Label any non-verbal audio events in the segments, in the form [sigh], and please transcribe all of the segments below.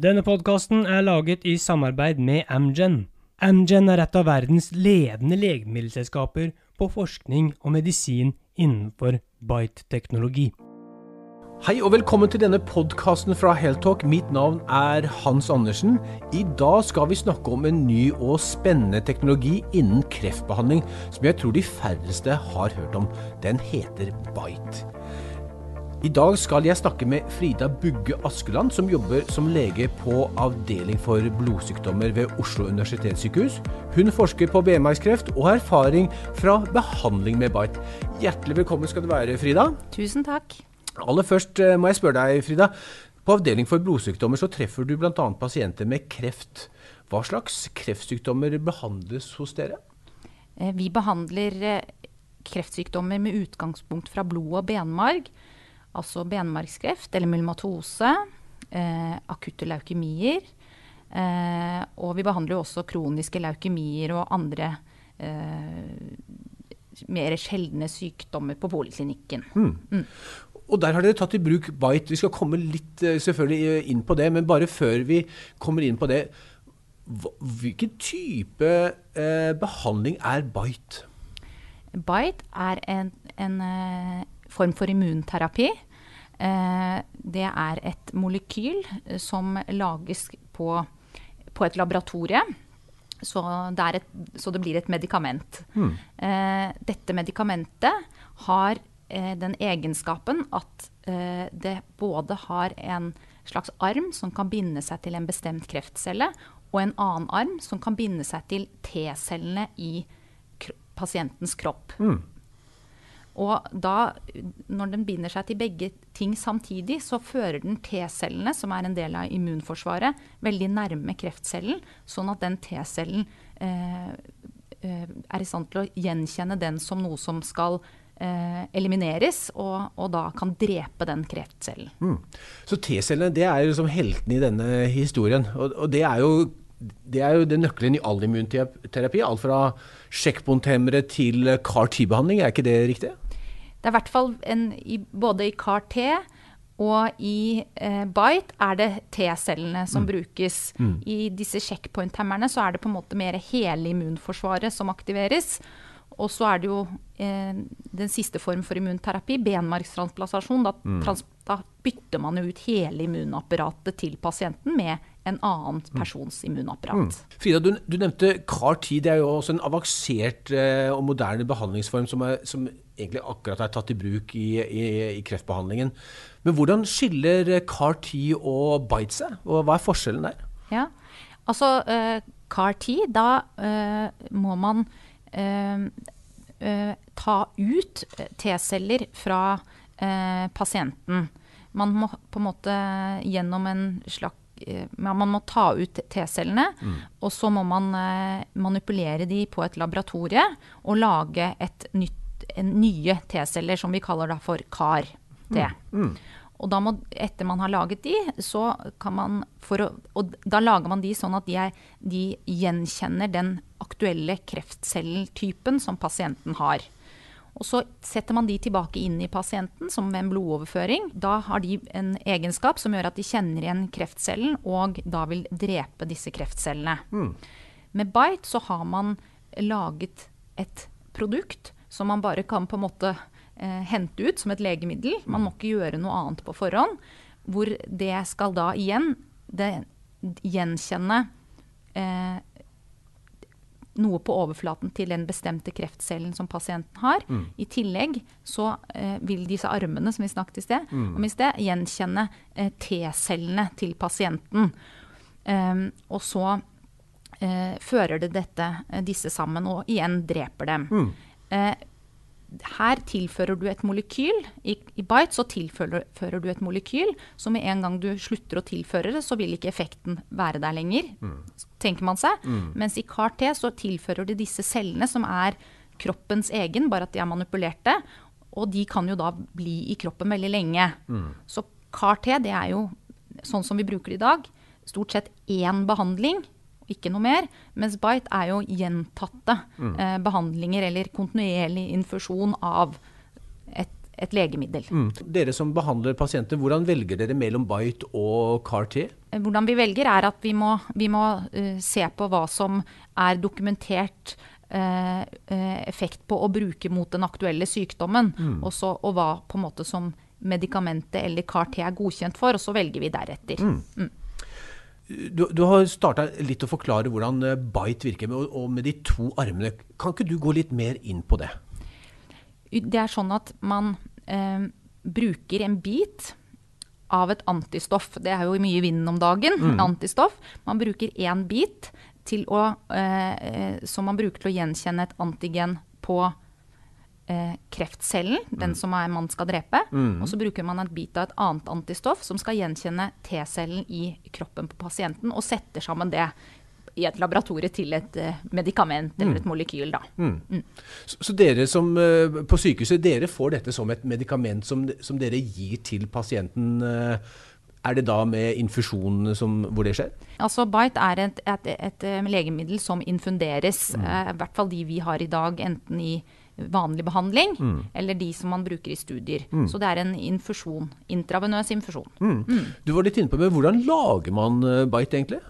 Denne podkasten er laget i samarbeid med Amgen. Amgen er et av verdens ledende legemiddelselskaper på forskning og medisin innenfor bite-teknologi. Hei og velkommen til denne podkasten fra Heltalk. Mitt navn er Hans Andersen. I dag skal vi snakke om en ny og spennende teknologi innen kreftbehandling som jeg tror de færreste har hørt om. Den heter Bite. I dag skal jeg snakke med Frida Bugge Askeland, som jobber som lege på avdeling for blodsykdommer ved Oslo universitetssykehus. Hun forsker på benmargskreft og har erfaring fra behandling med Bite. Hjertelig velkommen skal du være, Frida. Tusen takk. Aller først eh, må jeg spørre deg, Frida. På avdeling for blodsykdommer så treffer du bl.a. pasienter med kreft. Hva slags kreftsykdommer behandles hos dere? Eh, vi behandler eh, kreftsykdommer med utgangspunkt fra blod og benmarg. Altså benmargskreft eller myelomatose, eh, akutte leukemier. Eh, og vi behandler jo også kroniske leukemier og andre eh, mer sjeldne sykdommer på poliklinikken. Mm. Mm. Og der har dere tatt i bruk Bite. Vi skal komme litt selvfølgelig inn på det, men bare før vi kommer inn på det. Hvilken type eh, behandling er Bite? Bite er en, en eh, form for immunterapi. Uh, det er et molekyl som lages på, på et laboratorie. Så det, et, så det, blir et medikament. Mm. Dette medikamentet har den egenskapen at det både har en slags arm som kan binde seg til en bestemt kreftcelle, og en annen arm som kan binde seg til T-cellene i pasientens kropp. Mm. Og da, når den binder seg til begge ting samtidig, så fører den T-cellene, som er en del av immunforsvaret, veldig nærme kreftcellen, sånn at den T-cellen eh, eh, er i stand til å gjenkjenne den som noe som skal eh, elimineres, og, og, da kan drepe den kreftcellen. Mm. Så T-cellene det er som heltene i denne historien. Og, og det er jo det er jo det nøkkelen i all immunterapi. Alt fra sjekkbåndhemmere til CAR-T-behandling, er ikke det riktig? Det er i hvert fall en, i, både i CAR-T og i eh, BITE er det T-cellene som mm. brukes. Mm. I disse checkpoint-hemmerne så er det på en måte mer hele immunforsvaret som aktiveres. Og så er det jo eh, den siste form for immunterapi, benmargstransplantasjon. Da, mm. trans, da, bytter man ut hele immunapparatet til pasienten med en annen mm. persons immunapparat. Mm. Frida, du, du nevnte CAR-10. Det er jo også en avansert eh, og moderne behandlingsform som, er, som, egentlig akkurat er tatt i bruk i, i, i kreftbehandlingen. Men hvordan skiller CAR-10 og BITE seg, og hva er forskjellen der? Ja, altså uh, CAR-10, da uh, må man uh, eh, ta ut T-celler fra eh, pasienten. Man må på en måte gjennom en slags man må ta ut T-cellene, mm. og så må man eh, manipulere de på et laboratorie og lage et nytt, nye T-celler, som vi kaller da for CAR-T. Mm. Mm. Og da må, etter man har laget de, så kan man å, Og da lager man de sånn at de, er, de gjenkjenner den aktuelle kreftcelletypen som pasienten har. Og så setter man de tilbake inn i pasienten som ved en blodoverføring. Da har de en egenskap som gjør at de kjenner igjen kreftcellen og da vil drepe disse kreftcellene. Mm. Med Bite så har man laget et produkt som man bare kan på en måte eh, hente ut som et legemiddel. Man må ikke gjøre noe annet på forhånd. Hvor det skal da igjen det, gjenkjenne eh, noe på overflaten til den bestemte kreftcellen som pasienten har. Mm. I tillegg så eh, vil disse armene som vi snakket i sted, mm. om i sted gjenkjenne eh, T-cellene til pasienten. Um, og så eh, fører det dette, eh, disse sammen og igjen dreper dem. Mm. Eh, her tilfører du et molekyl. I, i Bite så tilfører du et molekyl, så med en gang du slutter å tilføre det, så vil ikke effekten være der lenger, mm. tenker man seg. Mm. Mens i CAR-T så tilfører du disse cellene, som er kroppens egen, bare at de er manipulerte. Og de kan jo da bli i kroppen veldig lenge. Mm. Så CAR-T, det er jo sånn som vi bruker det i dag, stort sett én behandling ikke noe mer. Mens bite er jo gjentatte mm. eh, behandlinger eller kontinuerlig infusjon av et et legemiddel. Mm. Dere som behandler pasienter, hvordan velger dere mellom Bite og CAR-T? Hvordan vi velger, er at vi må, vi må uh, se på hva som er dokumentert uh, effekt på å bruke mot den aktuelle sykdommen, mm. også, og hva på en måte som medikamentet eller CAR-T er godkjent for, og så velger vi deretter. Mm. Du, du, har starta litt å forklare hvordan Bite virker, med, og med de to armene. Kan ikke du gå litt mer inn på det? Det er sånn at man eh, bruker en bit av et antistoff. Det er jo mye i vinden om dagen. Mm. Antistoff. Man bruker én bit å, eh, som man bruker til å gjenkjenne et antigen på eh, kreftcellen, mm. den som er, man skal drepe. Mm. Og så bruker man et bit av et annet antistoff som skal gjenkjenne T-cellen i kroppen på pasienten, og setter sammen det i et laboratorie til et eh, medikament eller et mm. molekyl. Mm. Mm. Så, så, dere som eh, på sykehuset, dere får dette som et medikament som, som dere gir til pasienten. Uh, er det da med infusjon som, hvor det skjer? Altså Bite er et, et, et, et legemiddel som infunderes. Mm. I hvert fall de vi har i dag, enten i vanlig behandling, mm. eller de som man bruker i studier. Mm. Så det er en infusjon. Intravenøs infusjon. Mm. Mm. Du var litt inne på men hvordan lager man Bite egentlig?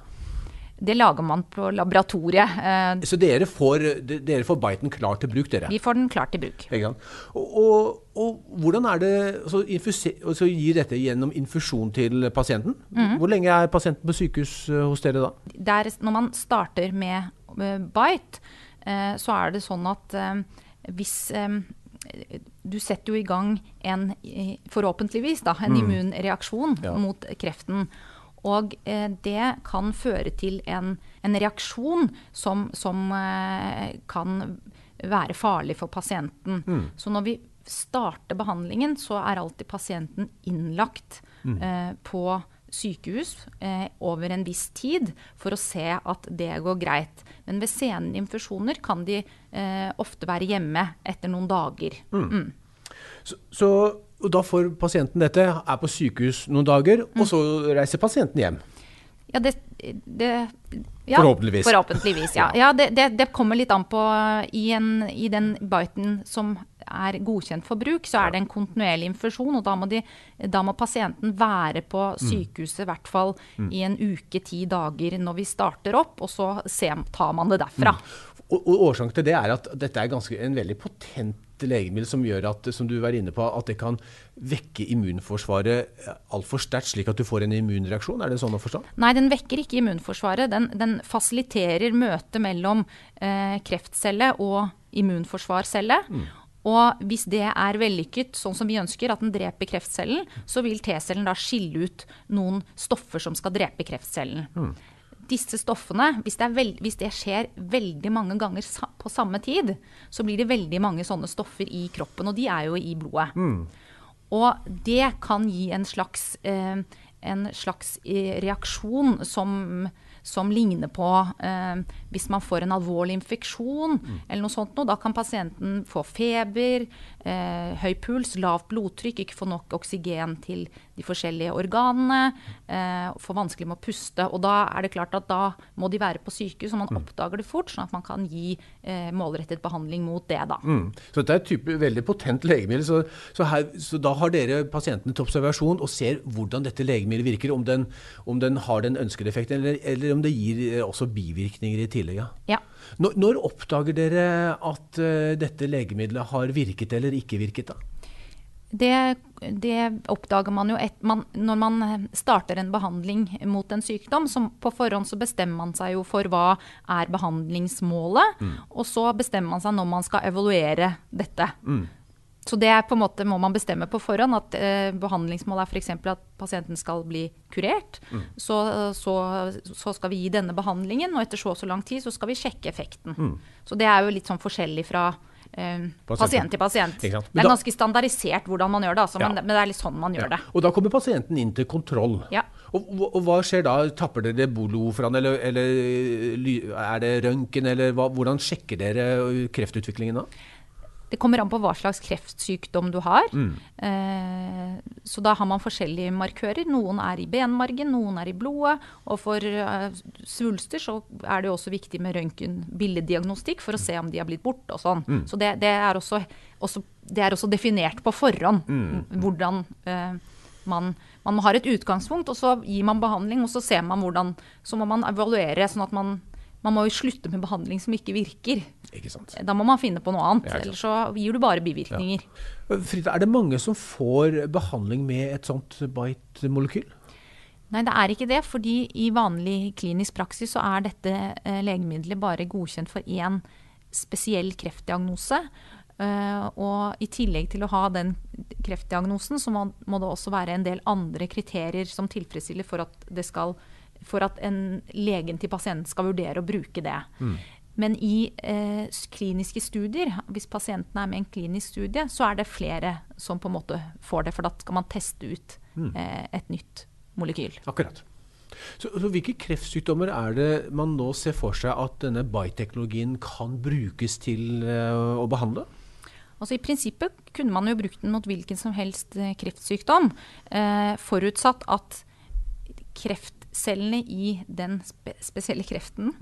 Det lager man på laboratoriet. Eh, Så dere får, dere får biten klar til bruk, dere? Vi får den klar til bruk. Og, og, og hvordan er det så, så gir dette gjennom infusjon til pasienten? Mm. Hvor lenge er pasienten på sykehus eh, hos dere da? Der, når man starter med bite, eh, så er det sånn at hvis du setter jo i gang en, forhåpentligvis, da, en mm. immunreaksjon ja. mot kreften. Og eh, det kan føre til en, en reaksjon som, som eh, kan være farlig for pasienten. Mm. Så når vi starter behandlingen, så er alltid pasienten innlagt mm. eh, på sykehus eh, over en viss tid for å se at det går greit. Men ved sene infusjoner kan de eh, ofte være hjemme etter noen dager. Mm. mm. Så, så og da får pasienten dette, er på sykehus noen dager, mm. og så reiser pasienten hjem. Ja, det, det ja, forhåpentligvis. forhåpentligvis. Ja, ja det, det, det, kommer litt an på i, en, i, den biten som er godkjent for bruk, så er det en kontinuerlig infusjon. Og da må, de, da må pasienten være på mm. sykehuset i hvert fall mm. i en uke, ti dager når vi starter opp, og så ser, tar man det derfra. Mm. Og, og, Årsaken til det er at dette er ganske, en veldig potent legemiddel som gjør at som du var inne på, at det kan vekke immunforsvaret altfor sterkt, slik at du får en immunreaksjon? Er det sånn å forstå? Nei, den vekker ikke immunforsvaret. Den, den fasiliterer møtet mellom eh, kreftcelle og immunforsvarcelle. Mm. Og hvis det er vellykket, sånn som vi ønsker, at den dreper kreftcellen, så vil T-cellen da skille ut noen stoffer som skal drepe kreftcellen. Mm disse stoffene, hvis det, veld, hvis det, skjer veldig mange ganger sa, på samme tid, så blir det veldig mange sånne stoffer i kroppen, og de er jo i blodet. Mm. Og det kan gi en slags, eh, en slags eh, reaksjon som som ligner på eh, hvis man får en alvorlig infeksjon mm. eller noe sånt. Noe, da kan pasienten få feber, eh, høy puls, lavt blodtrykk, ikke få nok oksygen til de forskjellige organene, eh, få vanskelig med å puste. Og da er det klart at da må de være på sykehus, og man mm. oppdager det fort, sånn at man kan gi eh, målrettet behandling mot det. da. Mm. Så dette er et type veldig potent legemiddel. Så, så, her, så, da har dere pasientene til observasjon og ser hvordan dette legemiddelet virker, om den, om den har den ønskede effekten, eller, eller, om det gir eh, også bivirkninger i tillegg. Ja. ja. Når, når, oppdager dere at uh, dette legemiddelet har virket eller ikke virket? da? Det, det, oppdager man jo et, man, når man starter en behandling mot en sykdom. Så På forhånd så bestemmer man seg jo for hva er behandlingsmålet. Mm. Og så bestemmer man seg når man skal evaluere dette. Mm. Så det er på en måte må man bestemme på forhånd. At eh, behandlingsmålet er f.eks. at pasienten skal bli kurert. Mm. Så, så, så, skal vi gi denne behandlingen, og etter så og så lang tid så skal vi sjekke effekten. Mm. Så det er jo litt sånn forskjellig fra eh, pasient til pasient. Det er ganske standardisert hvordan man gjør det, altså, ja. men, men, det er litt sånn man gjør ja. det. Og da kommer pasienten inn til kontroll. Ja. Og, og, hva skjer da? Tapper dere bolo fra han, eller, eller, er det røntgen, eller hva, hvordan sjekker dere kreftutviklingen da? Det kommer an på hva slags kreftsykdom du har. Mm. Eh, så da har man forskjellige markører. Noen er i benmargen, noen er i blodet. Og for eh, svulster så er det også viktig med røntgen-billeddiagnostikk for å se om de har blitt borte og sånn. Mm. Så det, det, er også, også, det, er også, definert på forhånd Mm. hvordan eh, man, man har et utgangspunkt, og så gir man behandling, og så ser man hvordan Så må man evaluere, sånn at man man må jo slutte med behandling som ikke virker. Ikke sant. Da må man finne på noe annet, Ja, ellers så gir du bare bivirkninger. Frida, er det mange som får behandling med et sånt bite-molekyl? Nei, det er ikke det, fordi i vanlig klinisk praksis så er dette eh, legemiddelet bare godkjent for én spesiell kreftdiagnose. Eh, og i tillegg til å ha den kreftdiagnosen, så må, må det også være en del andre kriterier som tilfredsstiller for at, det skal, for at en legen til pasienten skal vurdere å bruke det. Men i eh, kliniske studier, hvis pasienten er med i en klinisk studie, så er det flere som på en måte får det, for da skal man teste ut eh, et nytt molekyl. Akkurat. Så, så Hvilke kreftsykdommer er det man nå ser for seg at denne bite-teknologien kan brukes til eh, å behandle? Altså I prinsippet kunne man jo brukt den mot hvilken som helst eh, kreftsykdom, eh, forutsatt at kreftcellene i den spe spesielle kreften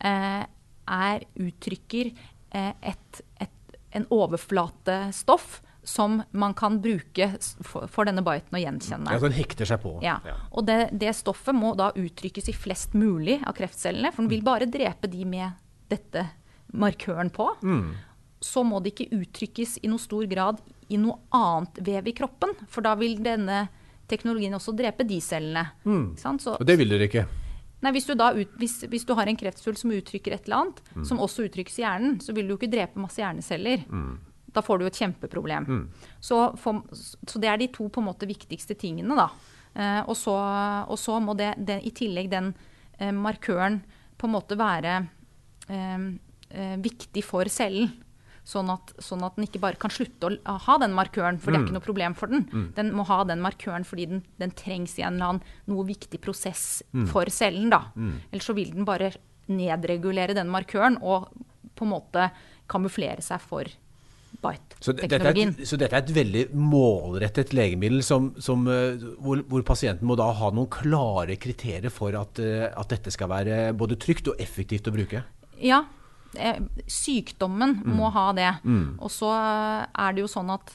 eh, er, uttrykker eh, et, et, en overflatestoff som man kan bruke for, for denne biten å gjenkjenne. Ja, Den hekter seg på. Ja. Og det, det stoffet må da uttrykkes i flest mulig av kreftcellene, for den vil bare drepe de med dette markøren på. Så må det ikke uttrykkes i noe stor grad i noe annet vev i kroppen, for da vil denne teknologien også drepe de cellene. Sant? Så, Og det vil dere ikke? nei, hvis, du ut, hvis, hvis du har en kreftsvulst som uttrykker et eller annet, som også uttrykkes i hjernen, så vil du jo ikke drepe masse hjerneceller. Da får du jo et kjempeproblem. Så, for, så det er de to på en måte viktigste tingene, da. Eh, og, så, og så må det, det, i tillegg den eh, markøren på en måte være eh, eh, viktig for cellen. Sånn at, sånn at den ikke bare kan slutte å ha den markøren, for det er ikke noe problem for den. Den må ha den markøren fordi den, den trengs i en eller annen noe viktig prosess for cellen. da. Ellers så vil den bare nedregulere den markøren og på en måte kamuflere seg for Så, dette er et, så dette er et veldig målrettet legemiddel som, som, eh, hvor, hvor pasienten må da ha noen klare kriterier for at, eh, at dette skal være både trygt og effektivt å bruke? Ja. Eh, Sykdommen må ha det. Og så er det jo sånn at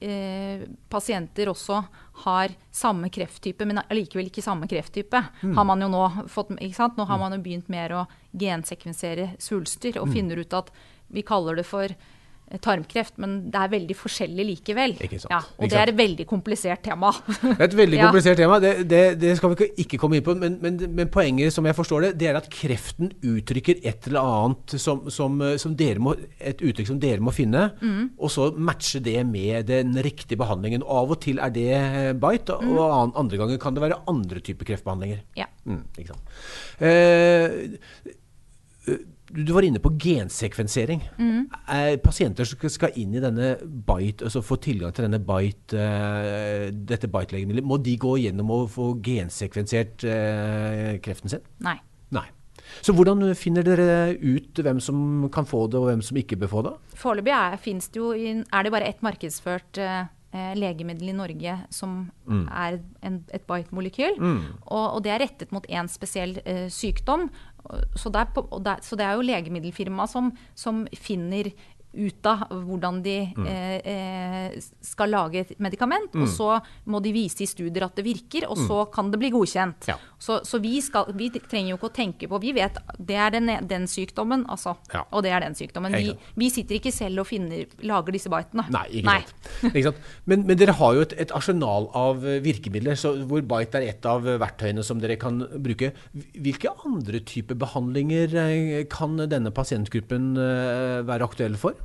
eh, pasienter også har samme krefttype, men allikevel ikke samme krefttype. Har man jo nå fått, ikke sant? Nå har man jo begynt mer å gensekvensere svulster og finner ut at vi kaller det for tarmkreft, men det er veldig forskjellig likevel. Ja, og det er et veldig komplisert tema. Det er et veldig [laughs] Ja. komplisert tema, det, det, det skal vi ikke, ikke komme inn på. Men, men, men poenget som jeg forstår det, det er at kreften uttrykker et eller annet som, som, eh, som dere må, et uttrykk som dere må finne, Mm. og så matche det med den riktige behandlingen. Og Av og til er det eh, bite, Mm. og an- andre ganger kan det være andre typer kreftbehandlinger. Ja. Mm, ikke sant. Eh, du var inne på gensekvensering. Mm. Er pasienter som skal inn i denne bite, altså få tilgang til denne bite, eh, dette bite-legemiddelet, må de gå gjennom og få gensekvensert eh, kreften sin? Nei. Nei. Så hvordan finner dere ut hvem som kan få det, og hvem som ikke bør få det? Foreløpig er, det er det bare ett markedsført legemiddel i Norge som er en, et bite-molekyl. Og, og det er rettet mot én spesiell eh, sykdom. Så det, er på, og det, er- så det er jo legemiddelfirmaet som, som finner ut av hvordan de mm. eh, skal lage et medikament. Og så må de vise i studier at det virker, og så kan det bli godkjent. Ja. Så, så vi, skal, vi trenger jo ikke å tenke på Vi vet det er den, den sykdommen, altså. Ja. Og det er den sykdommen. Vi, vi sitter ikke selv og finner, lager disse bitene. Nei, ikke sant. Ikke sant? Men, men dere har jo et, et arsenal av eh, virkemidler, så, hvor bite er et av eh, verktøyene som dere kan bruke. Hvilke andre typer behandlinger eh, kan denne pasientgruppen være aktuelle for?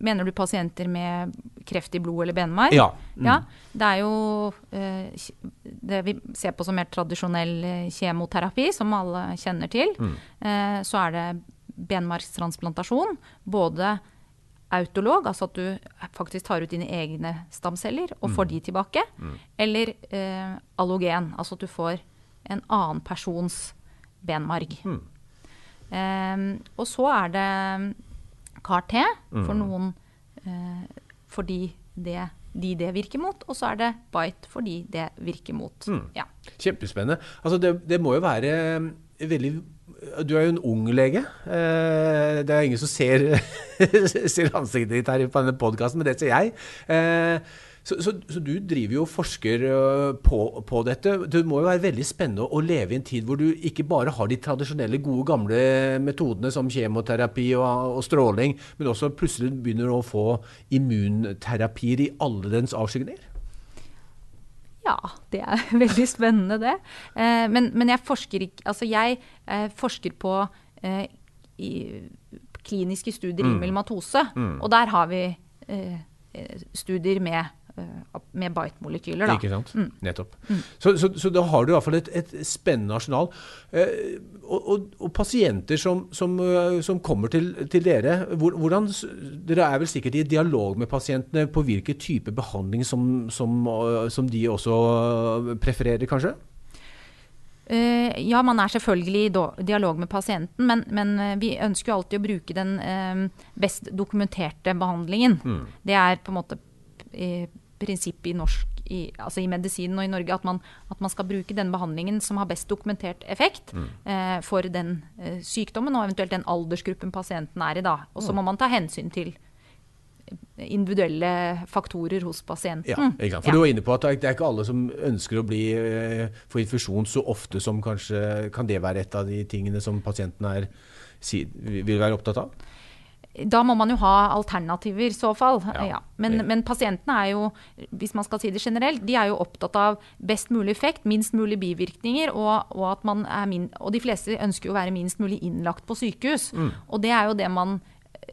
Mener du pasienter med kreft i blod eller benmarg? Ja. Mm. Ja, Det er jo eh, det vi ser på som mer tradisjonell eh, kjemoterapi, som alle kjenner til. Mm. Eh, så er det benmargstransplantasjon. Både autolog, altså at du faktisk tar ut dine egne stamceller og Mm. får de tilbake. Eller eh, allogen, altså at du får en annen persons benmarg. Mm. Eh, og så er det CAR-T for noen eh, fordi det, de det virker mot, og så er det bite fordi det virker mot. Ja. Kjempespennende. Altså det, det må jo være eh, veldig Du er jo en ung lege. Eh, det er ingen som ser, [laughs] ser ansiktet ditt her på denne podkasten, men det ser jeg. Eh, så, så, så, du driver jo og forsker eh, på, på, dette. Det må jo være veldig spennende å leve i en tid hvor du ikke bare har de tradisjonelle, gode, gamle metodene som kjemoterapi og, og stråling, men også plutselig begynner å få immunterapier i alle dens avskygninger? Ja, det er [laughs] veldig spennende, det. Eh, men, men, jeg forsker ikke Altså, jeg eh, forsker på eh, i, kliniske studier mm. i melmatose, mm. og der har vi studier med med bite-molekyler. Ikke sant. Mm. Nettopp. Mm. Så, så, så, da har du i hvert fall et, et spennende arsenal. Eh, og, og, og, pasienter som, som, eh, som kommer til, til dere, hvordan, dere er vel sikkert i dialog med pasientene på hvilken type behandling som, som, som de også prefererer, kanskje? Ja, man er selvfølgelig i dialog med pasienten, men, men vi ønsker jo alltid å bruke den best dokumenterte behandlingen. Mm. Det er på en måte prinsipp i norsk i, altså i medisinen og i Norge at man, at man, skal bruke den behandlingen som har best dokumentert effekt mm. eh, for den eh, sykdommen og eventuelt den aldersgruppen pasienten er i. da. Og så mm. må man ta hensyn til individuelle faktorer hos pasienten. Ja, sant? For. Du var inne på at det er ikke alle som ønsker å bli, eh, få infusjon så ofte som kanskje Kan det være et av de tingene som pasienten er, vil være opptatt av? Da må man jo ha alternativer i så fall. Ja. Ja. Men, men, pasientene er jo, hvis man skal si det generelt, de er jo opptatt av best mulig effekt, minst mulig bivirkninger, og, og, min, og de fleste ønsker jo å være minst mulig innlagt på sykehus. Mm. Og det er jo det man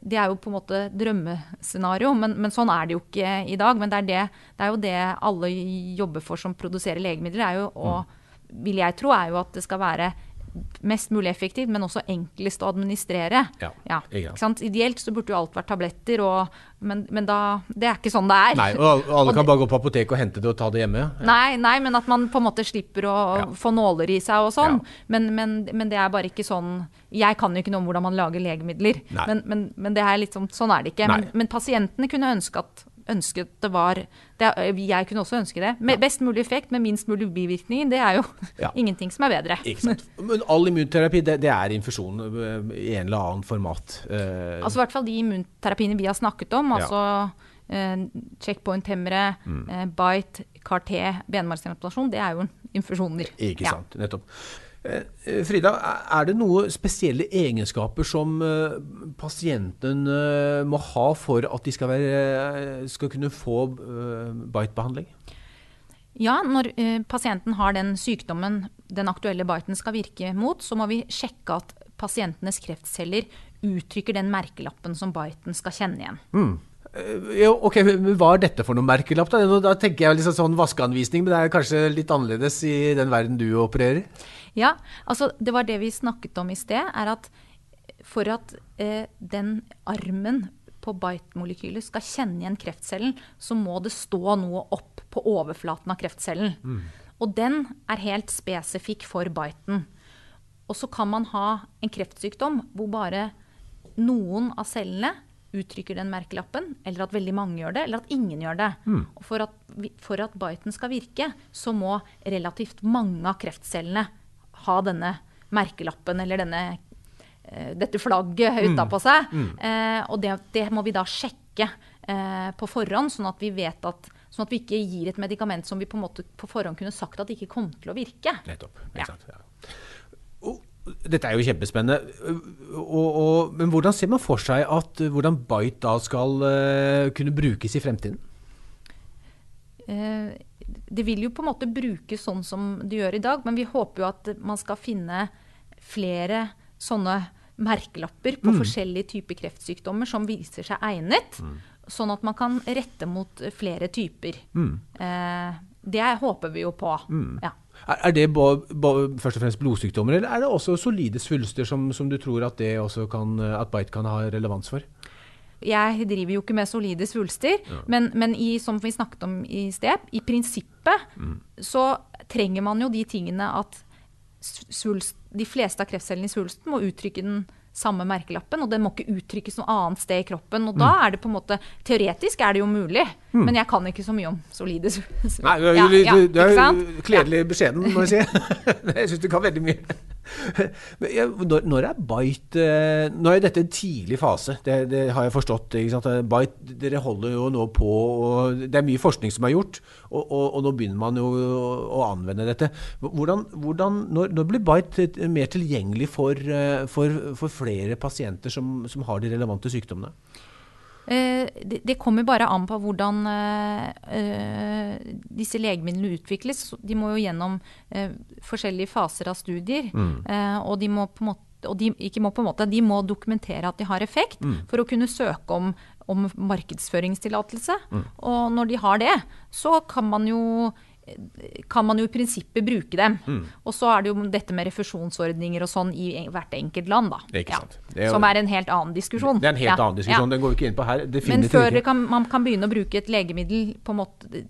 det er jo på en måte drømmescenario, men, men, sånn er det jo ikke i dag. Men det er, det, det er, jo det alle jobber for som produserer legemidler. er jo, og mm. vil jeg tro, er jo at det skal være mest mulig effektivt, men også enklest å administrere. Ja, ja, Ideelt så burde jo alt vært tabletter, og, men, men da, det er ikke sånn det er. Nei, og Alle kan bare gå på apoteket og hente det og ta det hjemme? Ja. Nei, nei, men at man på en måte slipper å få nåler i seg og sånn. Men, men, men, det er bare ikke sånn Jeg kan jo ikke noe om hvordan man lager legemidler, men, det er litt sånn, sånn er det ikke. Men, pasientene kunne ønske at ønsket det var det, Jeg kunne også ønske det. Med best mulig effekt med minst mulig bivirkninger. Det er jo [laughs] ja. ingenting som er bedre. Men all immunterapi, det, det er infusjon eh, i en eller annen format? Uh, altså i hvert fall de immunterapiene vi har snakket om. Ja. altså uh, checkpoint-hemmere, mm. bite, CAR-T, benmargstransplantasjon. Det er jo infusjoner. Ikke sant. Nettopp. Eh, Frida, er det noen spesielle egenskaper som eh, pasienten eh, må ha for at de skal, være, skal kunne få bite-behandling? Ja, når pasienten har den sykdommen den aktuelle biten skal virke mot, så må vi sjekke at pasientenes kreftceller uttrykker den merkelappen som biten skal kjenne igjen. Mm. Jo, ok, Hva er dette for noe merkelapp? Da, da tenker jeg liksom sånn vaskeanvisning, men det er kanskje litt annerledes i den verden du opererer? Ja, altså det var det vi snakket om i sted. er at For at eh, den armen på bite-molekylet skal kjenne igjen kreftcellen, så må det stå noe opp på overflaten av kreftcellen. Mm. Og den er helt spesifikk for biten. Og så kan man ha en kreftsykdom hvor bare noen av cellene uttrykker den merkelappen, eller at veldig mange gjør det, eller at ingen gjør det. Mm. For, at, for at biten skal virke, så må relativt mange av kreftcellene ha denne merkelappen eller denne, uh, dette flagget mm. utapå seg. Mm. Uh, og det, det, må vi da sjekke uh, på forhånd, sånn at vi vet at Sånn at vi ikke gir et medikament som vi på, på forhånd kunne sagt at ikke kom til å virke. Nettopp. Ja. Ja. Dette er jo kjempespennende. Og, og, men hvordan ser man for seg at hvordan Bite da skal uh, kunne brukes i fremtiden? Uh, det vil jo på en måte brukes sånn som det gjør i dag, men vi håper jo at man skal finne flere sånne merkelapper på mm. forskjellige typer kreftsykdommer som viser seg egnet. Mm. Sånn at man kan rette mot flere typer. Mm. Uh, det håper vi jo på. Mm. Ja. Er, det først og fremst blodsykdommer, eller er det også solide svulster som, som du tror at, kan, at bite kan ha relevans for? Jeg driver jo ikke med solide svulster, ja. men, men i, som vi snakket om i sted, i prinsippet mm. så trenger man jo de tingene at svulst, de fleste av kreftcellene i svulsten må uttrykke den samme merkelappen, og den må ikke uttrykkes noe annet sted i kroppen. Og da er det på en måte Teoretisk er det jo mulig, men jeg kan ikke så mye om solide [laughs] Nei, du er, Ja, jo ja, jo kledelig beskjeden, må jeg si. [laughs] [laughs] jeg syns du kan veldig mye. Men, ja, når, når er Bite eh, Nå er dette en tidlig fase, det, det har jeg forstått. Sant? Bite, dere holder jo nå på Det er mye forskning som er gjort, og, og, og nå begynner man jo å, å anvende dette. Hvordan, hvordan, når, når blir Bite mer tilgjengelig for, eh, for, for flere pasienter som, som har de relevante sykdommene? Eh, det, det kommer bare an på hvordan eh, eh, disse legemidlene utvikles. De må jo gjennom eh, forskjellige faser av studier. Eh, og de må på en måte og de, ikke må på en måte, de må dokumentere at de har effekt for å kunne søke om, om markedsføringstillatelse. Og når de har det, så kan man jo kan man jo i prinsippet bruke dem. Og så er det jo dette med refusjonsordninger og sånn i hvert enkelt land, da. Ikke Ja. Er jo- Som er en helt annen diskusjon. Det er en helt Ja, annen diskusjon, ja. den går vi ikke inn på her. Men før kan, man kan begynne å bruke et legemiddel, på en måte,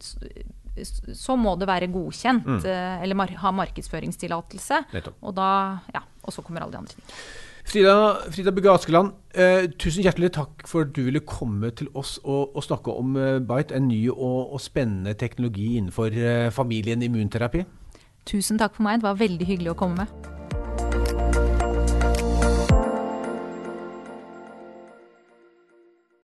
så må det være godkjent, mm. eller mar ha markedsføringstillatelse. Og da, ja, og så kommer alle de andre tingene. Frida, Frida Bugge Askeland, eh, tusen hjertelig takk for at du ville komme til oss og, og snakke om eh, Bite, en ny og, og spennende teknologi innenfor eh, familien immunterapi. Tusen takk for meg, det var veldig hyggelig å komme med.